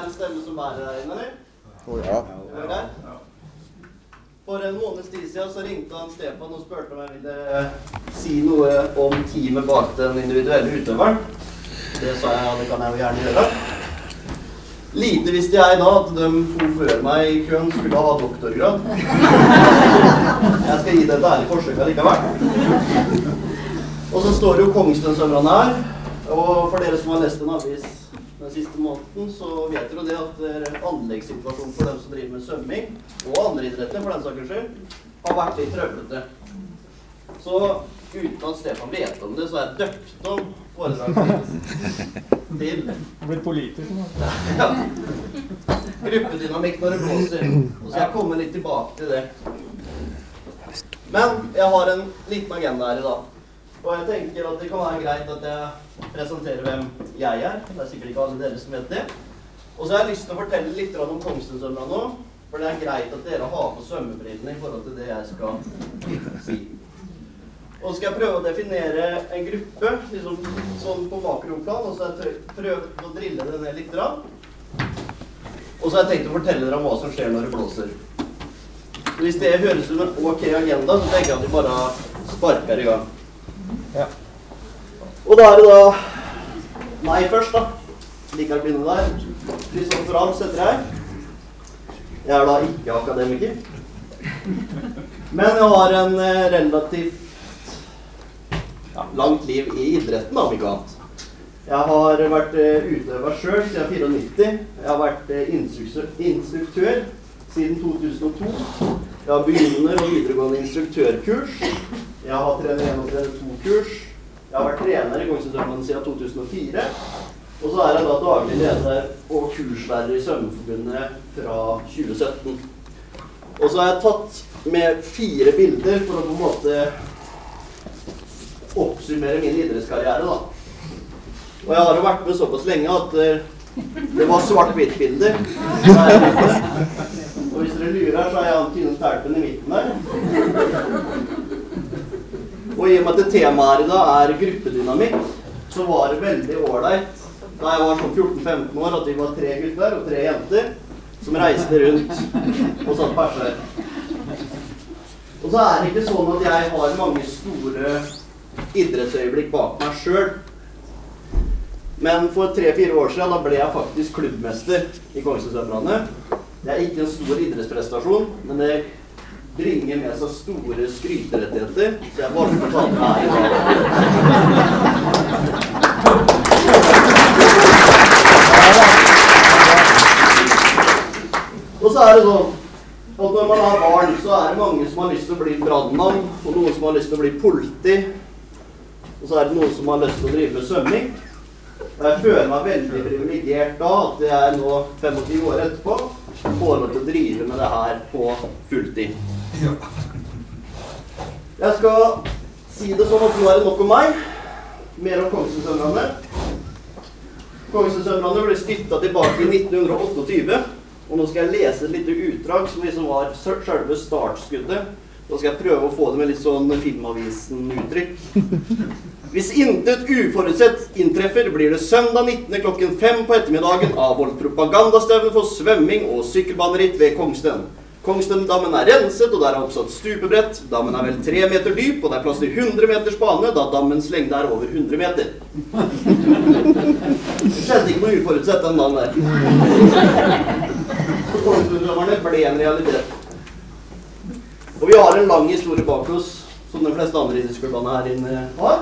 en stemme som bærer deg inn, eller? Å ja. For en måneds tid siden så ringte han Stefan og spurte om jeg ville si noe om teamet bak den individuelle utøveren. Det sa jeg ja, det kan jeg jo gjerne gjøre. Lite visste jeg da at de to før meg i køen skulle ha doktorgrad. Jeg skal gi det et ærlig forsøk allikevel. Og så står jo Kongsstønsømrene her. Og for dere som har lest en avis den siste måneden, så vet dere det at eh, anleggssituasjonen for dem som driver med svømming, og andre idretter for den saks skyld, har vært litt trøblete. Så uten at Stefan vet om det, så er jeg døpt om foredraget til Blitt politisk nå. ja. gruppedynamikk når det blåser. Og så jeg komme litt tilbake til det. Men jeg har en liten agenda her i dag. Og jeg tenker at det kan være greit at jeg presenterer hvem jeg er. Det er sikkert ikke alle dere som vet det. Og så har jeg lyst til å fortelle litt om Kongsvingsømra nå. For det er greit at dere har på svømmebrillene i forhold til det jeg skal si. Og så skal jeg prøve å definere en gruppe liksom, sånn på makroplan. Og så har jeg prøvd å drille det ned litt. Og så har jeg tenkt å fortelle dere om hva som skjer når det blåser. Hvis det høres ut som en ok agenda, så tenker jeg at vi bare sparker i gang. Ja. Og da er det da meg først, da. Liker å der. Kristoffer Alm setter jeg. Jeg er da ikke akademiker. Men jeg har en eh, relativt langt liv i idretten, om ikke annet. Jeg har vært eh, utøver sjøl siden 94. Jeg har vært eh, instruktør siden 2002. Jeg har begynner- og videregående instruktørkurs. Jeg har trener 1 og trener 2-kurs. Jeg har vært trener i Kongsvingsdømmene siden 2004. Og så er jeg da daglig leder og kurslærer i Svømmeforbundet fra 2017. Og så har jeg tatt med fire bilder for å på en måte oppsummere min idrettskarriere, da. Og jeg har jo vært med såpass lenge at eh, det var svart-hvitt-bilder. Og hvis dere lurer, så er jeg tynne terpen i midten der. Og i og med at temaet her i dag er gruppedynamikk, så var det veldig ålreit da jeg var sånn 14-15 år at vi var tre gutter og tre jenter som reiste rundt og satt perser. Og så er det ikke sånn at jeg har mange store idrettsøyeblikk bak meg sjøl. Men for tre-fire år siden da ble jeg faktisk klubbmester i Kongsvingsømrene. Det er ikke en stor idrettsprestasjon, men det bringer med seg store skryterettigheter, så jeg valgte å ta med her i dag. Og så er det sånn at når man har barn, så er det mange som har lyst til å bli brannmann, og noen som har lyst til å bli politi, og så er det noen som har lyst til å drive med svømming. Og jeg føler meg veldig privilegert da at jeg nå, 25 år etterpå, får lov til å drive med det her på fulltid. Jeg skal si det sånn at nå er det nok om meg. Mer om. Kongsvingsømrene ble stifta tilbake i 1928. Og nå skal jeg lese et lite utdrag som liksom var selve startskuddet. Nå skal jeg prøve å få det med litt sånn Filmavisen-uttrykk. Hvis intet uforutsett inntreffer, blir det søndag 19. klokken 5 på ettermiddagen avholdt propagandastevne for svømming og sykkelbaneritt ved Kongsten. Kongstendammen er renset, og der er oppsatt stupebrett. Dammen er vel tre meter dyp, og det er plass til 100 meters bane, da dammens lengde er over 100 meter. Det skjedde ikke noe uforutsett den dagen der. For kongsten dammerne ble en realitet. Og vi har en lang historie bak oss, som de fleste andre idrettsklubbene her inne har.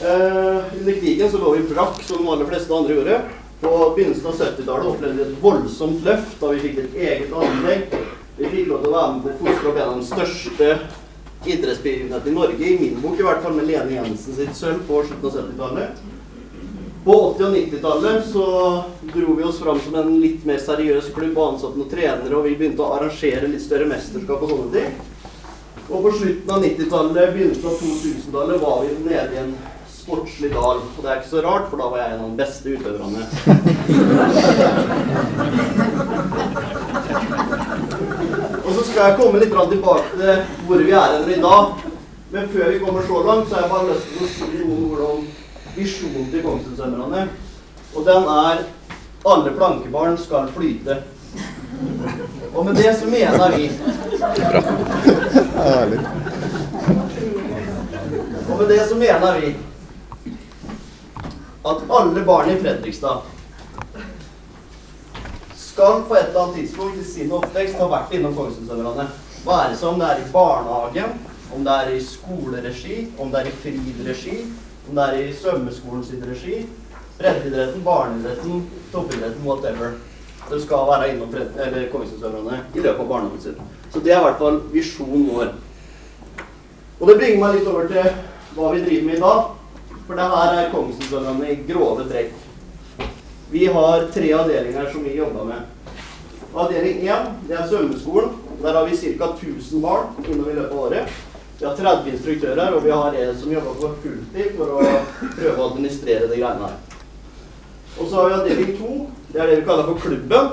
Eh, under krigen så lå vi brakk, som de aller fleste andre gjorde. På begynnelsen av 70-tallet opplevde vi et voldsomt løft da vi fikk et eget anlegg. Vi fikk lov til å være med på å fostre opp en av de største idrettsbegivenhetene i Norge, i min bok i hvert fall, med Lene Jensen sitt sølv på slutten av 70-tallet. På 80- og 90-tallet så dro vi oss fram som en litt mer seriøs klubb og ansatte noen trenere, og vi begynte å arrangere litt større mesterskap og sånne ting. Og på slutten av 90-tallet, begynnelsen av 2000-tallet, var vi nede i en sportslig dal. Og det er ikke så rart, for da var jeg en av de beste utøverne. og så skal jeg komme litt tilbake til hvor vi er i dag. Men før vi kommer så langt, så har jeg bare lyst til å si noen ord om visjonen til Kongsvingsømrene. Og den er alle plankebarn skal flyte. Og med det så mener vi Herlig. Og med det så mener vi at alle barn i Fredrikstad skal på et eller annet tidspunkt i sin oppvekst ha vært innom Kongsvingsøverne. Være som om det er i barnehagen, om det er i skoleregi, om det er i fridregi, om det er i svømmeskolen sin regi, breddeidretten, barneidretten, toppidretten, whatever. Det skal være innom Fred- i løpet av barndommen sin. Så det er i hvert fall visjonen vår. Og det bringer meg litt over til hva vi driver med i dag. For det her er Kongsvingsøverne i grove trekk. Vi har tre avdelinger som vi jobber med. Avdeling 1 det er svømmeskolen. Der har vi ca. 1000 barn innom i løpet av året. Vi har 30 instruktører, og vi har en som jobber på fulltid for å prøve å administrere de greiene her. Og så har vi avdeling 2. Det er det vi kaller for klubben.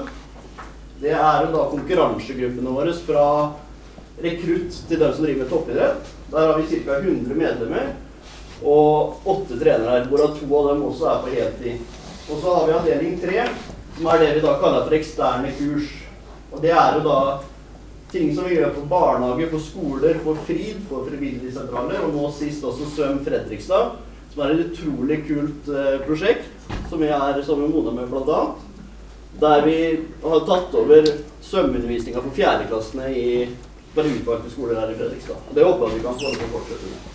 Det er da konkurransegruppene våre fra rekrutt til dem som driver med toppidrett. Der har vi ca. 100 medlemmer og åtte trenere, hvorav to av dem også er på heltid. Og så har vi avdeling 3, som er det vi da kaller for eksterne kurs. Og det er jo da ting som vi gjør for barnehage, for skoler, for FRID, for frivilligsentraler, og nå sist også Svøm Fredrikstad, som er et utrolig kult eh, prosjekt, som vi er sammen med Mona med annet. Der vi har tatt over svømmeundervisninga for fjerdeklassene i bare utvalgte skoler her i Fredrikstad. Og det håper jeg vi kan få fortsette med.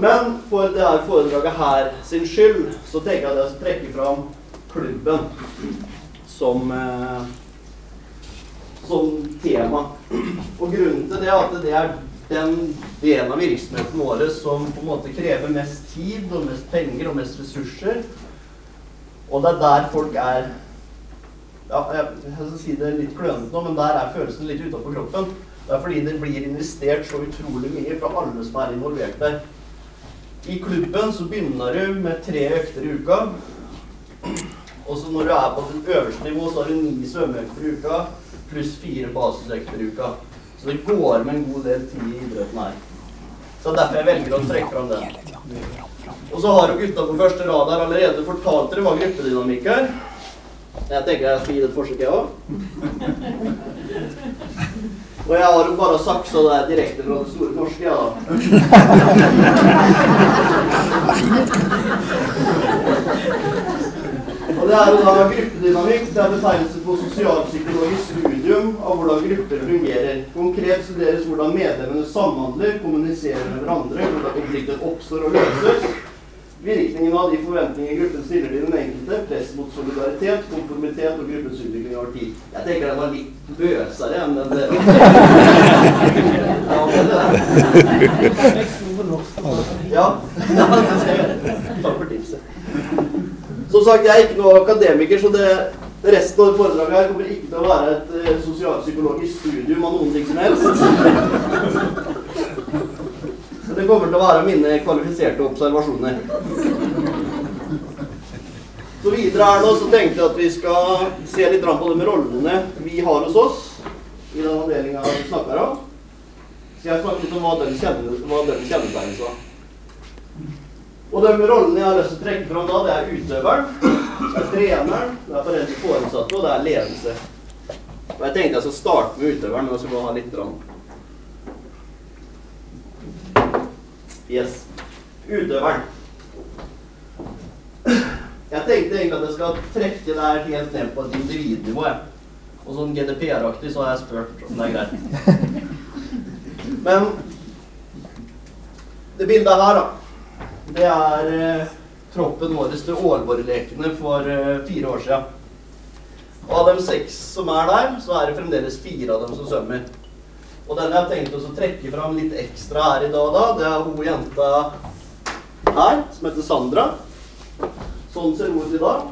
Men for det her foredraget her sin skyld, så tenker jeg at jeg skal trekke fram klubben som, eh, som tema. Og grunnen til det er at det er den delen av virksomheten vår som på en måte krever mest tid og mest penger og mest ressurser. Og det er der folk er ja, jeg, skal si det litt klønete nå, men der er følelsen litt utafor kroppen. Det er fordi det blir investert så utrolig mye fra alle som er involvert der. I klubben så begynner du med tre økter i uka. Og så når du er på ditt øverste nivå, så har du ni svømmeøkter i uka pluss fire basisøkter i uka. Så det går med en god del tid i idretten her. Så derfor jeg velger å trekke fram det. Og så har jo gutta på første rad her allerede fortalt dere hva gruppedynamikk er. Jeg tenker jeg skal gi det et forsøk, jeg òg. Og jeg har jo bare saksa det direkte fra det store norske, jeg, da. Det er jo da gruppedynamikk. Det er betegnelse på sosialpsykologisk studium av hvordan grupper fungerer. Konkret studeres hvordan medlemmene samhandler, kommuniserer med hverandre, hvordan konflikter oppstår og løses. Virkningen av de forventninger gruppen stiller til den enkelte, press mot solidaritet, konformitet og gruppens utvikling over tid. Jeg tenker den var litt bøsere enn den dere. Ja, det det. Ja, ja, det skal jeg gjøre. Takk for tipset. Som sagt, jeg er ikke noe akademiker, så det, resten av foredraget her kommer ikke til å være et uh, sosialpsykologisk studium av noen ting som helst. Men Det kommer til å være mine kvalifiserte observasjoner. Så videre her nå så tenkte jeg at vi skal se litt på de rollene vi har hos oss i den avdelinga vi snakker om. Så jeg snakker litt om hva den kjennetegnes av. Og de rollene jeg har lyst til å trekke fram da, det er utøveren, det er treneren, det er foreldre foresatte, og det er ledelse. Og jeg tenkte jeg skal starte med utøveren, men jeg skal bare ha litt rann. Yes. Utøveren. Jeg tenkte egentlig at jeg skal trekke det her helt ned på et individnivå. jeg. Og sånn GDPR-aktig så har jeg spurt om det er greit. Men det bildet her, da, det er eh, troppen vår til Ålborglekene for eh, fire år siden. Og av de seks som er der, så er det fremdeles fire av dem som svømmer. Og den jeg har tenkt å trekke fram litt ekstra her i dag, da, det er hun jenta her, som heter Sandra. Sånn ser hun ut i dag.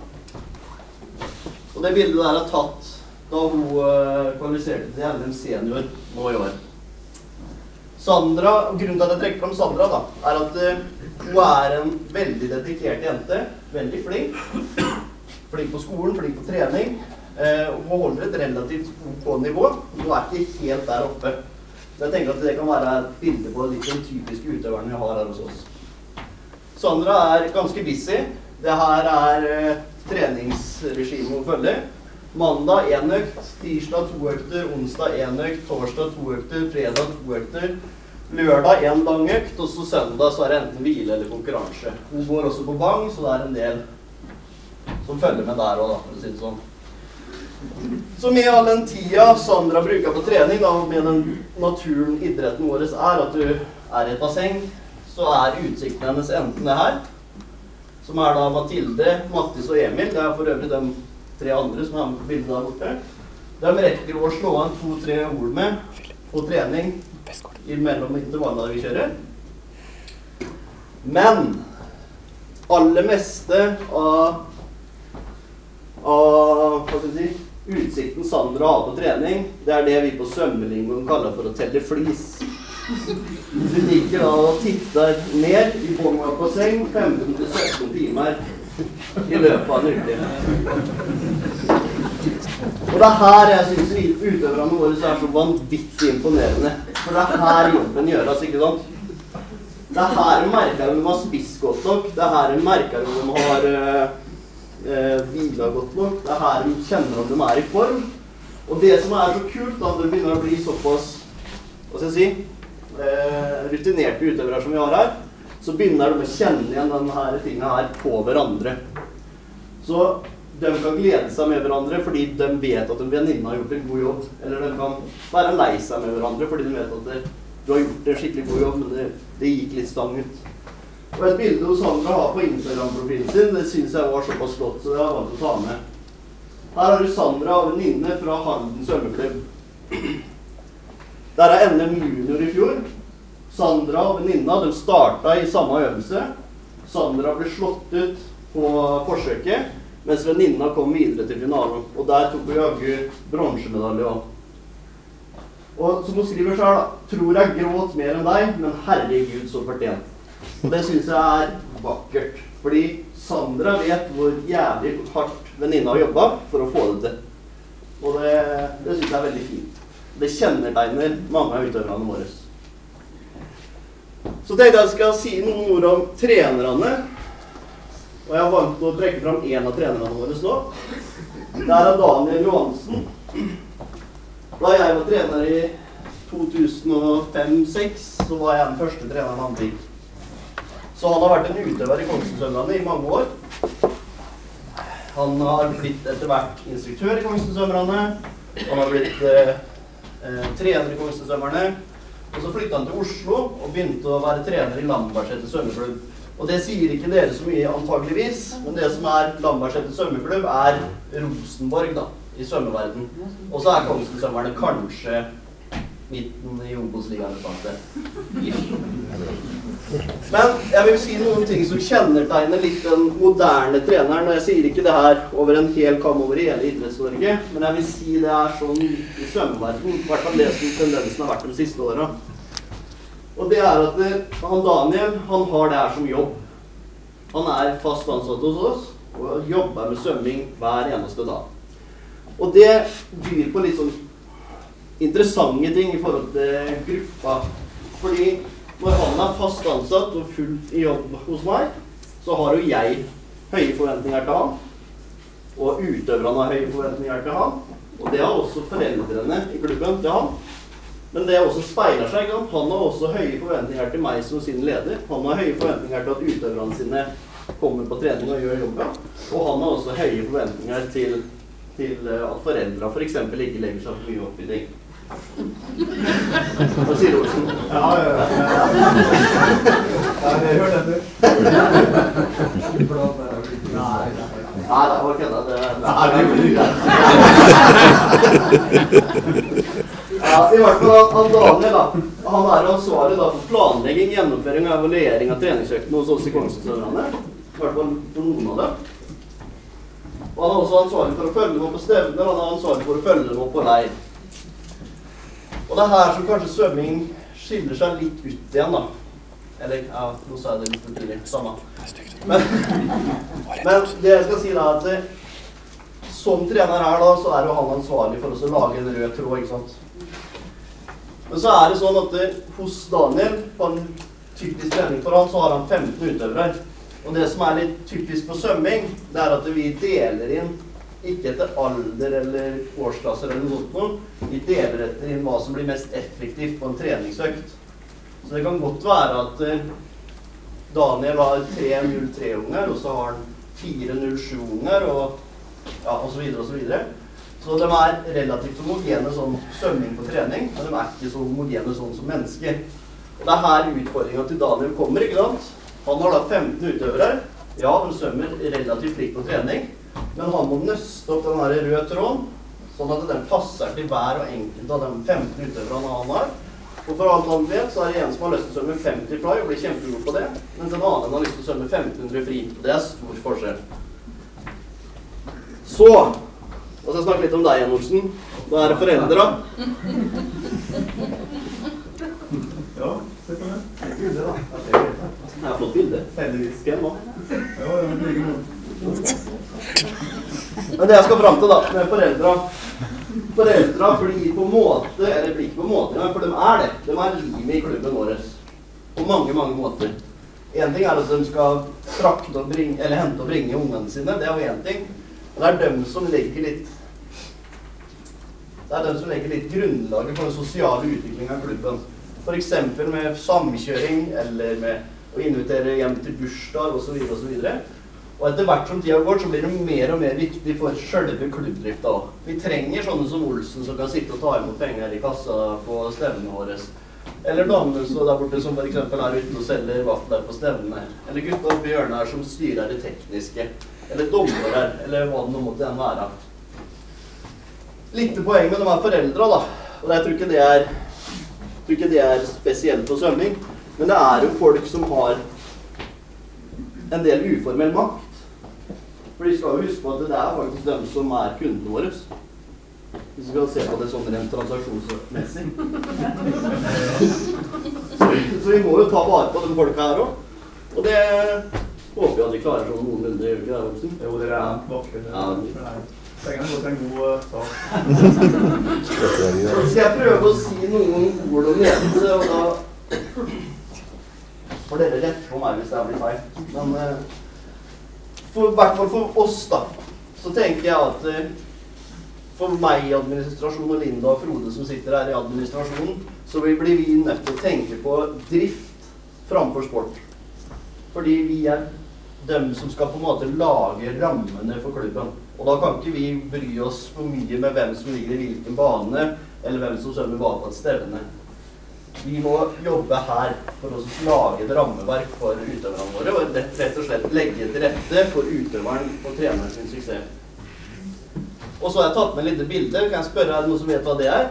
Og det bildet der er tatt da hun eh, kvalifiserte til NM senior nå i år. Sandra, Grunnen til at jeg trekker fram Sandra, da, er at eh, hun er en veldig dedikert jente. Veldig flink. Flink på skolen, flink på trening. Eh, hun holder et relativt OK nivå. Hun er ikke helt der oppe. Så jeg tenker at det kan være et bilde på litt den typiske utøveren vi har her hos oss. Sandra er ganske busy. Det her er eh, treningsregimet hun følger. Mandag én økt, tirsdag to økter, onsdag én økt, torsdag to økter, fredag to økter. Lørdag én dag økt, og så søndag så er det enten hvile eller konkurranse. Hun går også på bang, så det er en del som følger med der òg, for å si det sånn. Så med all den tida Sandra bruker på trening, da, med den naturen idretten vår er, at du er i et basseng, så er utsikten hennes enten det her, som er da Mathilde, Mattis og Emil. Det er for øvrig de tre andre som er med på bildet der borte. De rekker å slå an to-tre ord med på trening imellom intervallene vi kjører. Men aller meste av, av si, utsikten Sandra har på trening, det er det vi på svømmelingoen kaller for å telle flis. Du ligger da og titter ned i bånn av basseng 15-17 timer i løpet av en uke. Og det er her jeg syns utøverne våre er så vanvittig imponerende. For det er her jobben gjøres, ikke sant? Det er her en merker om de har spist godt nok. Det er her en merker om de har uh, hvila godt nok. Det er her en kjenner om de er i form. Og det som er så kult, da, det begynner å bli såpass hva skal jeg si, uh, rutinerte utøvere som vi har her, så begynner de å kjenne igjen denne tinga her på hverandre. Så de kan glede seg med hverandre fordi de vet at en venninne har gjort en god jobb. Eller de kan være lei seg med hverandre fordi de vet at det, du har gjort en skikkelig god jobb, men det, det gikk litt stang ut. Og et bilde Sandra har på Instagram-profilen sin, det syns jeg var såpass flott, så det har jeg valgt å ta med. Her har du Sandra og venninne fra Halden svømmeklubb. Der er NM junior i fjor. Sandra og venninna de starta i samme øvelse. Sandra ble slått ut på forsøket, mens venninna kom videre til finalen. Og der tok hun jaggu bronsemedalje òg. Og som hun skriver sjøl, tror jeg gråt mer enn deg, men herregud, så fortjent. Og det syns jeg er vakkert. Fordi Sandra vet hvor jævlig hardt venninna har jobba for å få det til. Og det, det syns jeg er veldig fint. Det kjennetegner mange av utøverne våre. Så tenkte jeg skal si noen ord om trenerne. Og jeg har valgt å trekke fram én av trenerne våre nå. Det er Daniel Johansen. Da jeg var trener i 2005-2006, så var jeg den første treneren han fikk. Så han har vært en utøver i Kongsvingsømrene i mange år. Han har blitt etter hvert instruktør i Kongsvingsømrene. Han har blitt eh, eh, trener i Kongsvingsømrene. Og så flytta han til Oslo og begynte å være trener i Lambertseter svømmeklubb. Og det sier ikke dere så mye, antageligvis, men det som er Lambertseter svømmeklubb, er Rosenborg da, i svømmeverden. Og så er Kongsvingsømmerne kanskje midten i Obos-ligaen et sted. Men jeg vil si noen ting som kjennetegner litt den moderne treneren. Og jeg sier ikke det her over en hel kam over hele Idretts-Norge, men jeg vil si det er sånn i svømmeverden. I hvert fall det som tendensen har vært de siste åra. Og det er at det, han Daniel han har det her som jobb. Han er fast ansatt hos oss og jobber med svømming hver eneste dag. Og det byr på litt sånn interessante ting i forhold til gruppa. Fordi når han er fast ansatt og fullt i jobb hos meg, så har jo jeg høye forventninger til han. Og utøverne har høye forventninger til han. Og det har også foreldrene i klubben til han. Men det også speiler seg. Han har også høye forventninger til meg som sin leder. Han har høye forventninger til at utøverne sine kommer på trening og gjør jobben. Og han har også høye forventninger til, til at foreldra f.eks. For ikke legger seg for mye opp i ting. Hva sier Olsen? Ja, ja, ja. ja jeg hørte det. Nei, det var kødda. Det, det er Ja, i hvert fall han Daniel, da. Han er ansvarlig da, for planlegging, gjennomføring og evaluering av treningsøktene hos oss i Kongsvingsøvrene. I hvert fall for noen av dem. Og han er også ansvarlig for å følge dem opp på stevner, og han er ansvarlig for å følge dem opp på leir. Og det er her som kanskje svømming skiller seg litt ut igjen, da. Eller ja, nå sa jeg det litt for tidlig. Samme. Men, men det jeg skal si, da, er at det, som trener her, da, så er jo han ansvarlig for å lage en rød tråd, ikke sant. Men så er det sånn at det, hos Daniel, på en typisk trening for han, så har han 15 utøvere. Og det som er litt typisk for svømming, det er at vi deler inn ikke etter alder eller årsklasser eller noe sånt. Vi deler etter inn hva som blir mest effektivt på en treningsøkt. Så det kan godt være at eh, Daniel har 303-unger, og så har han 407-unger, og ja, osv. osv. Så de er relativt homogene sånn svømming på trening, men de er ikke så homogene sånn som mennesker. Og det er her utfordringa til Daniel kommer. ikke sant? Han har da 15 utøvere. Ja, de svømmer relativt likt på trening, men han må nøste opp den her røde tråden, sånn at den passer til hver og enkelt av de 15 utøverne han har. Og for alt han vet, så er det en som har lyst til å svømme 50 fly og blir kjempegod på det, mens en annen har lyst til å svømme 1500 fri. Det er stor forskjell. Så Og så snakke litt om deg, Jan Olsen. Da er det foreldra. Ja, se på det. Det er flott bilde. Heldigvis. Hvem da? Ja, ja, like måte. Men det jeg skal fram til, da, med foreldra Foreldra blir på en måte Eller blir ikke på en måte, men for de er det. De er limet i klubben vår. På mange, mange måter. Én ting er at de skal frakte og bringe, eller hente og bringe ungene sine. Det er jo én ting. Og det er dem som legger litt Det er den som legger litt grunnlaget for den sosiale utviklingen av klubben. F.eks. med samkjøring eller med å invitere hjem til bursdag osv. osv. Og etter hvert som tida går, så blir det mer og mer viktig for sjølve klubbdrifta òg. Vi trenger sånne som Olsen som kan sitte og ta imot penger i kassa på stevnene våre. Eller damene der borte som f.eks. er ute og selger vafler på stevnene. Eller gutta oppi hjørnet her som styrer det tekniske. Eller dommere, eller hva det nå måtte være. Litt poeng med de her foreldra, da. Og jeg tror ikke det er ikke det er spesielt for svømming. Men det er jo folk som har en del uformell makt. For de skal jo huske på at det er faktisk dem som er kundene våre. Hvis vi skal se på det sånn rent transaksjonsmessig. Så vi må jo ta vare på de folka her òg. Og det håper jeg at vi klarer sånn noenlunde. Jo, dere er vakre. Ja. Pengene går til en god eh, sak. Skal jeg prøve å si noen ord om ledelse, og da får dere rett på meg hvis det blir feil. Men eh, i hvert fall for oss, da, så tenker jeg at eh, for meg i administrasjon og Linda og Frode som sitter her i administrasjonen, så blir vi nødt til å tenke på drift framfor sport. Fordi vi er dem som skal på en måte lage rammene for klubben. Og da kan ikke vi bry oss for mye med hvem som ligger i hvilken bane, eller hvem som svømmer bak på et stevne. Vi må jobbe her for å lage et rammeverk for utøverne våre, og rett, og slett legge til rette for utøveren og treneren sin suksess. Og så har jeg tatt med et lite bilde. Kan jeg spørre, er det noen som vet hva det er?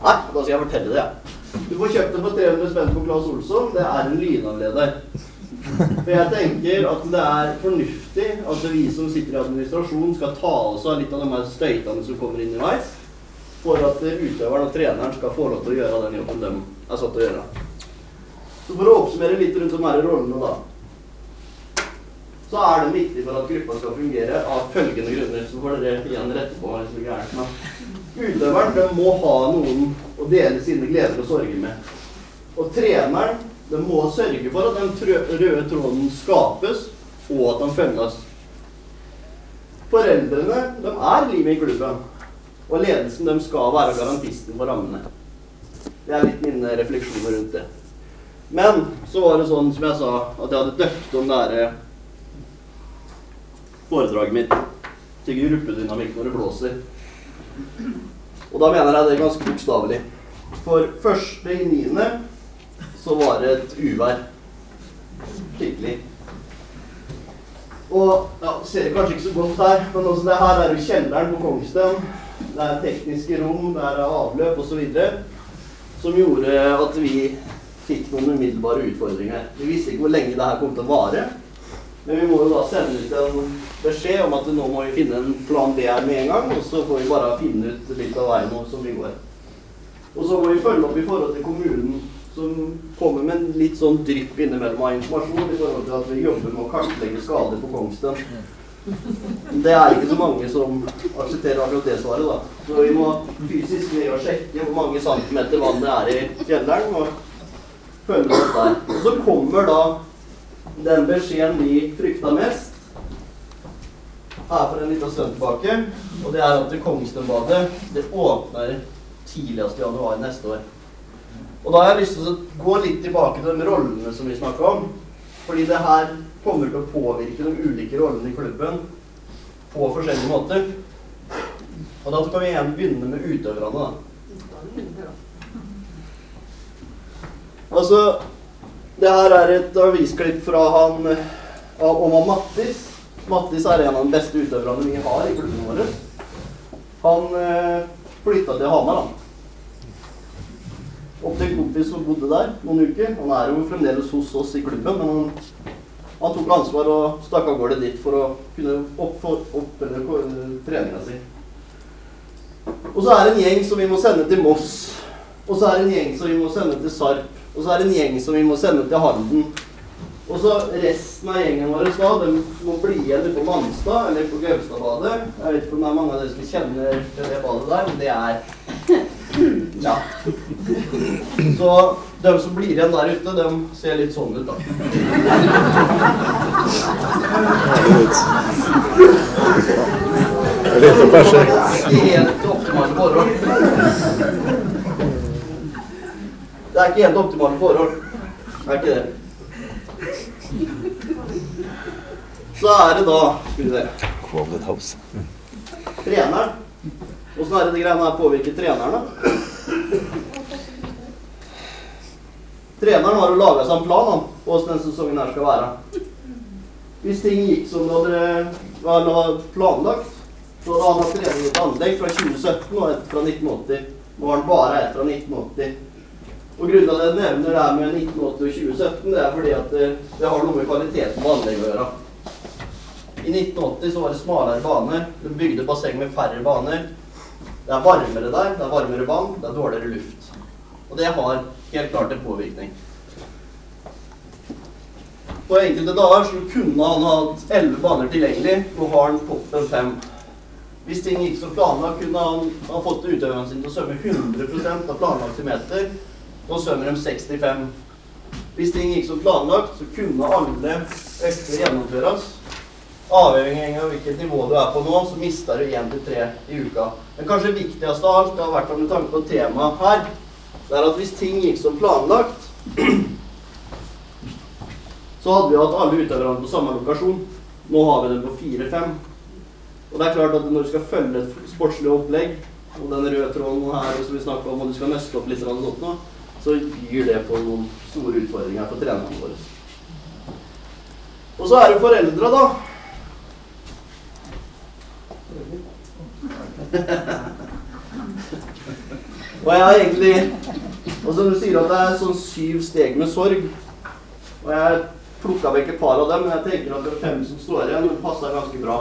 Nei, da skal jeg fortelle det, jeg. Du får kjøpt det for 300 spenn på Claes Olsson. Det er en lynavleder. For jeg tenker at det er fornuftig at vi som sitter i administrasjon, skal ta oss av litt av de her støytene som kommer underveis, for at utøveren og treneren skal få lov til å gjøre den jobben de er satt til å gjøre. Så for å oppsummere litt rundt de her rollene, da så er det viktig for at gruppa skal fungere av følgende grunner. Så får dere igjen rette på hvis det er gærent. Utøveren må ha noen å dele sine gleder og sorger med. Og treneren den må sørge for at den røde tråden skapes, og at den følges. Foreldrene de er livet i klubben. Og ledelsen de skal være garantisten for rammene. Det er litt mine refleksjoner rundt det. Men så var det sånn som jeg sa, at jeg hadde døpt om det her foredraget mitt til gruppedynamikk når det blåser. Og da mener jeg det er ganske bokstavelig. For første i niende så var det et uvær. Skikkelig. Og ja, ser det kanskje ikke så godt her, men også det her er jo kjelleren på Kongsten. Det er tekniske rom, det er avløp osv. Som gjorde at vi fikk noen umiddelbare utfordringer. Vi visste ikke hvor lenge det her kom til å vare. Men vi må jo da sende ut en beskjed om at nå må vi finne en plan B her med en gang, og så får vi bare finne ut litt av veien nå som vi går. Og så må vi følge opp i forhold til kommunen, som kommer med en litt sånn drypp innimellom av informasjon i forhold til at vi jobber med å kartlegge skader på Kongsten. Det er ikke så mange som aksepterer akkurat det svaret, da. Så vi må fysisk ned og sjekke hvor mange centimeter vann det er i kjelleren. og følge opp der. Og så kommer da den beskjeden vi frykta mest her for en liten stund tilbake, og det er at Kongstunbadet det åpner tidligst i januar neste år. Og da har jeg lyst til å gå litt tilbake til de rollene som vi snakka om. Fordi det her kommer til å påvirke de ulike rollene i klubben på forskjellige måter. Og da skal vi igjen begynne med utøverne. da. Altså, det her er et avisklipp fra han om han Mattis. Mattis er en av de beste utøverne vi har i klubben vår. Han øh, flytta til Hamar, han. Opp til en kompis som bodde der noen uker. Han er jo fremdeles hos oss i klubben, men han, han tok ansvar og stakk av gårde dit for å kunne oppfylle treninga si. Og så er det en gjeng som vi må sende til Moss. Og så er det en gjeng som vi må sende til Sarp. Og så er det en gjeng som vi må sende til Halden. Og så resten av gjengen vår da, de må bli igjen på Manstad eller på Gaustadbadet. Jeg vet ikke om det er mange av dere som kjenner det badet der, men det er Ja. Så de som blir igjen der ute, de ser litt sånn ut, da. Litt å perse. Er helt optimale forhold. Det er ikke helt optimale forhold. Det er ikke det. Så er det da Skal vi se. Treneren. Åssen det de greiene her påvirker treneren, da? Treneren har jo laga seg en plan om hvordan denne sesongen her skal være. Hvis ting gikk som det hadde planlagt, så hadde han hatt trening i et anlegg fra 2017 og et fra 1980. Nå har han bare et fra 1980. Og Grunnen til at jeg nevner det her med 1980 og 2017, det er fordi at det, det har noe med kvaliteten på anlegget å gjøre. I 1980 så var det smalere baner. De bygde basseng med færre baner. Det er varmere der, det er varmere vann, det er dårligere luft. Og det har helt klart en påvirkning. På enkelte dager så kunne han hatt 11 baner tilgjengelig. Nå har han toppen 5. Hvis ting gikk som planlagt, kunne han ha fått utøverne sine til å svømme 100% av planlagte meter. Nå svømmer de 65. Hvis ting gikk som planlagt, så kunne alle økter gjennomføres. Avhengig av hvilket nivå du er på nå, så mister du 1-3 i uka. Men kanskje viktigst av alt, det har vært med tanke på temaet her, det er at hvis ting gikk som planlagt, så hadde vi hatt alle utøverne på samme lokasjon. Nå har vi dem på 4-5. Og det er klart at når du skal følge et sportslig opplegg, og den røde tråden her som vi snakket om, og du skal nøste opp litt sånn nå, så byr det på noen store utfordringer for trenerne våre. Og så er det foreldra, da. Og jeg har egentlig Og som Du sier at det er sånn syv steg med sorg. Og jeg plukka vekk et par av dem, men jeg tenker at de fem som står igjen, passer ganske bra.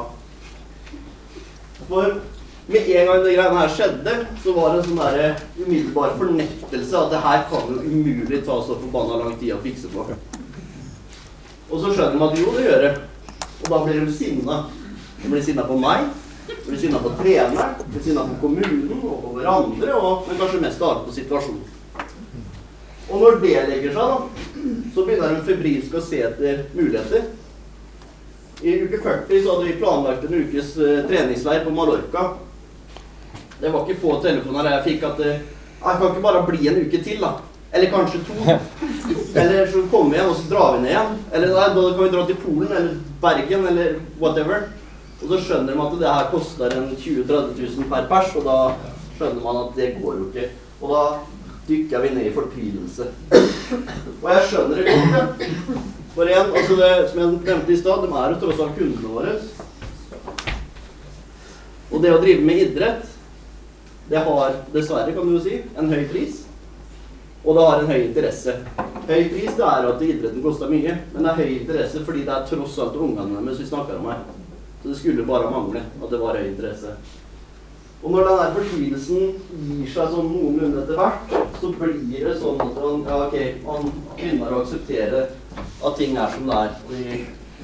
For med en gang det greiene her skjedde, så var det en sånn der umiddelbar fornektelse at det her kan jo umulig ta så forbanna lang tid å fikse på. Og så skjønner man at jo, det gjør det. Og da blir de sinna. De blir sinna på meg, de blir sinna på treneren, de blir sinna på kommunen og på hverandre, og, men kanskje mest av alt på situasjonen. Og når det legger seg, da, så begynner hun febrilsk å se etter muligheter. I uke 40 så hadde vi planlagt en ukes uh, treningsleir på Mallorca. Det var ikke få telefoner jeg fikk at uh, Jeg kan ikke bare bli en uke til, da. Eller kanskje to. Eller så kommer vi igjen, og så drar vi ned igjen. Eller nei, da kan vi dra til Polen eller Bergen eller whatever. Og så skjønner de at det her koster en 20 000-30 000 per pers, og da skjønner man at det går jo ikke. Og da dykker vi ned i fortvilelse. Og jeg skjønner det godt. For igjen, altså det, som jeg nevnte i stad, de er jo tross alt kundene våre. Og det å drive med idrett, det har dessverre, kan du jo si, en høy pris. Og det har en høy interesse. Høy pris det er at idretten koster mye, men det er høy interesse fordi det er tross alt ungene deres vi snakker om her. Så det skulle bare mangle at det var høy interesse. Og når den der fortvilelsen gir seg sånn noenlunde etter hvert, så blir det sånn at man, ja, okay, man begynner å akseptere at ting er som det er, og vi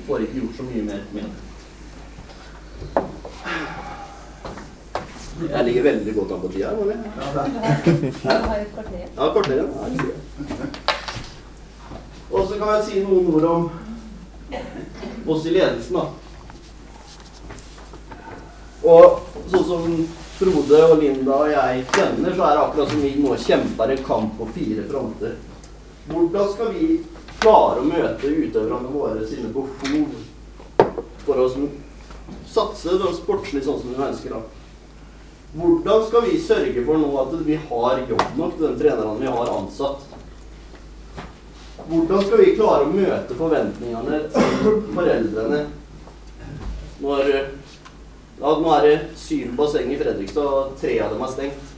får ikke gjort så mye mer med det. Jeg ligger veldig godt an på tida. Har et kvarter. Ja, kvarter. Ja, Og så kan jeg si noen ord om oss i ledelsen, da. Og sånn som Frode og Linda og jeg kjenner, så er det akkurat som vi nå kjemper en kamp på fire fronter. Hvordan skal vi klare å møte utøverne våre sine behov for å satse den sportslig sånn som vi ønsker? da? Hvordan skal vi sørge for nå at vi har jobb nok til de trenerne vi har ansatt? Hvordan skal vi klare å møte forventningene til foreldrene når ja, Nå er det syv basseng i Fredrikstad, og tre av dem er stengt.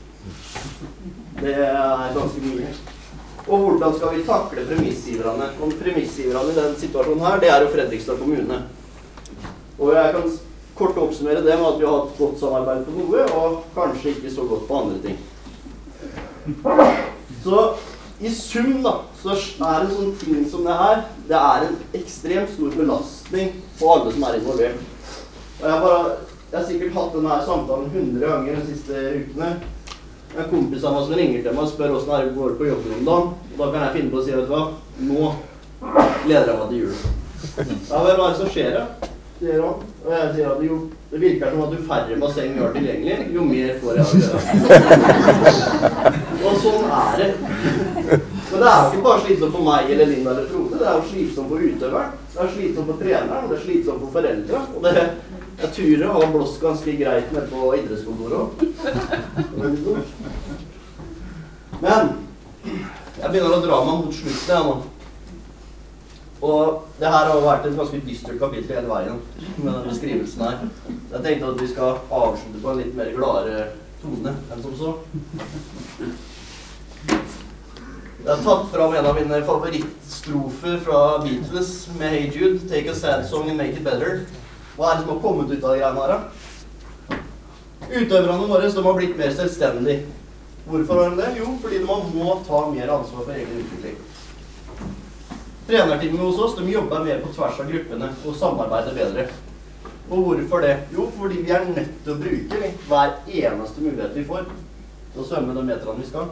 Det er ganske mye. Og hvordan skal vi takle premissgiverne? Og premissgiverne i den situasjonen her, det er jo Fredrikstad kommune. Og jeg kan kort oppsummere det med at vi har hatt godt samarbeid på noe, og kanskje ikke så godt på andre ting. Så i sum da, så er en sånn ting som det her, det er en ekstremt stor belastning på alle som er involvert. Og jeg, bare, jeg har sikkert hatt denne samtalen 100 ganger de siste ukene. En kompis av meg som ringer til meg og spør åssen det går på jobben om dagen. Og da kan jeg finne på å si, vet du hva, nå gleder jeg meg til jul. Ja vel, hva er det som skjer da? Sier han. Og jeg sier at jo, det virker som at jo færre basseng vi har tilgjengelig, jo mer får jeg å gjøre. Og sånn er det. Men det er jo ikke bare slitsomt for meg eller Linda eller Frode. Det er jo slitsomt for utøveren. Det er slitsomt for treneren, det er slitsomt for foreldra. Og det, jeg turer å har blåst ganske greit nede på idrettskontoret òg. Men jeg begynner å dra meg mot slutten jeg nå. Og det her har vært et ganske dystert kapittel hele veien med den beskrivelsen her. Jeg tenkte at vi skal avslutte på en litt mer gladere tone enn som så. Jeg har tatt fram en av mine favorittstrofer fra Beatles med Hey Jude. Take a sad song and make it better. Hva er det som har kommet ut av de greiene her, da? Utøverne våre de har blitt mer selvstendige. Hvorfor har de det? Jo, fordi de må ta mer ansvar for egen utvikling. Trenerteamet hos oss de jobber mer på tvers av gruppene og samarbeider bedre. Og hvorfor det? Jo, fordi vi er nødt til å bruke hver eneste mulighet vi får til å svømme de meterne vi skal.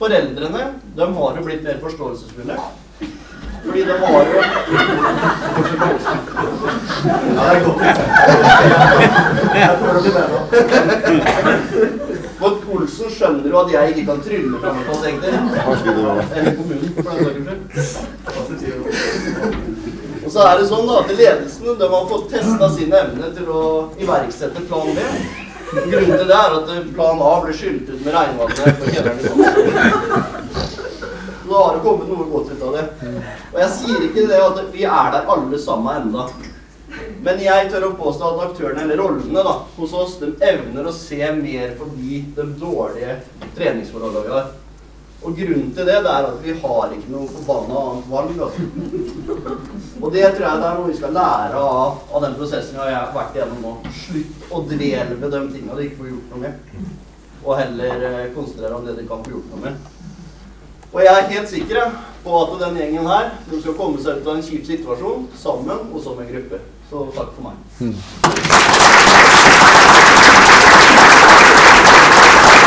Foreldrene de har jo blitt mer forståelsesfulle. Fordi de har jo Ja, det er godt. Det. For Olsen skjønner jo at jeg ikke kan trylle fram et basseng til. Eller kommunen, for den saks skyld. Og så er det sånn da, at ledelsen de har fått testa sin evne til å iverksette plan B. Grunnen til det er at plan A ble skylt ut med regnvannet Da har det kommet noe godt ut av det. Og jeg sier ikke det at vi er der alle sammen enda. Men jeg tør å påstå at aktørene, eller rollene da, hos oss, de evner å se mer forbi de dårlige treningsforholdene vi har. Og grunnen til det, det er at vi har ikke noe forbanna annet valg. Altså. Og det tror jeg det er noe vi skal lære av, av den prosessen jeg har vært igjennom nå. Slutt å dvele ved de tingene du ikke får gjort noe med. Og heller eh, konsentrere om det du kan få gjort noe med. Og jeg er helt sikker på at den gjengen her de skal komme seg ut av en kjip situasjon sammen og som en gruppe. Så takk for meg.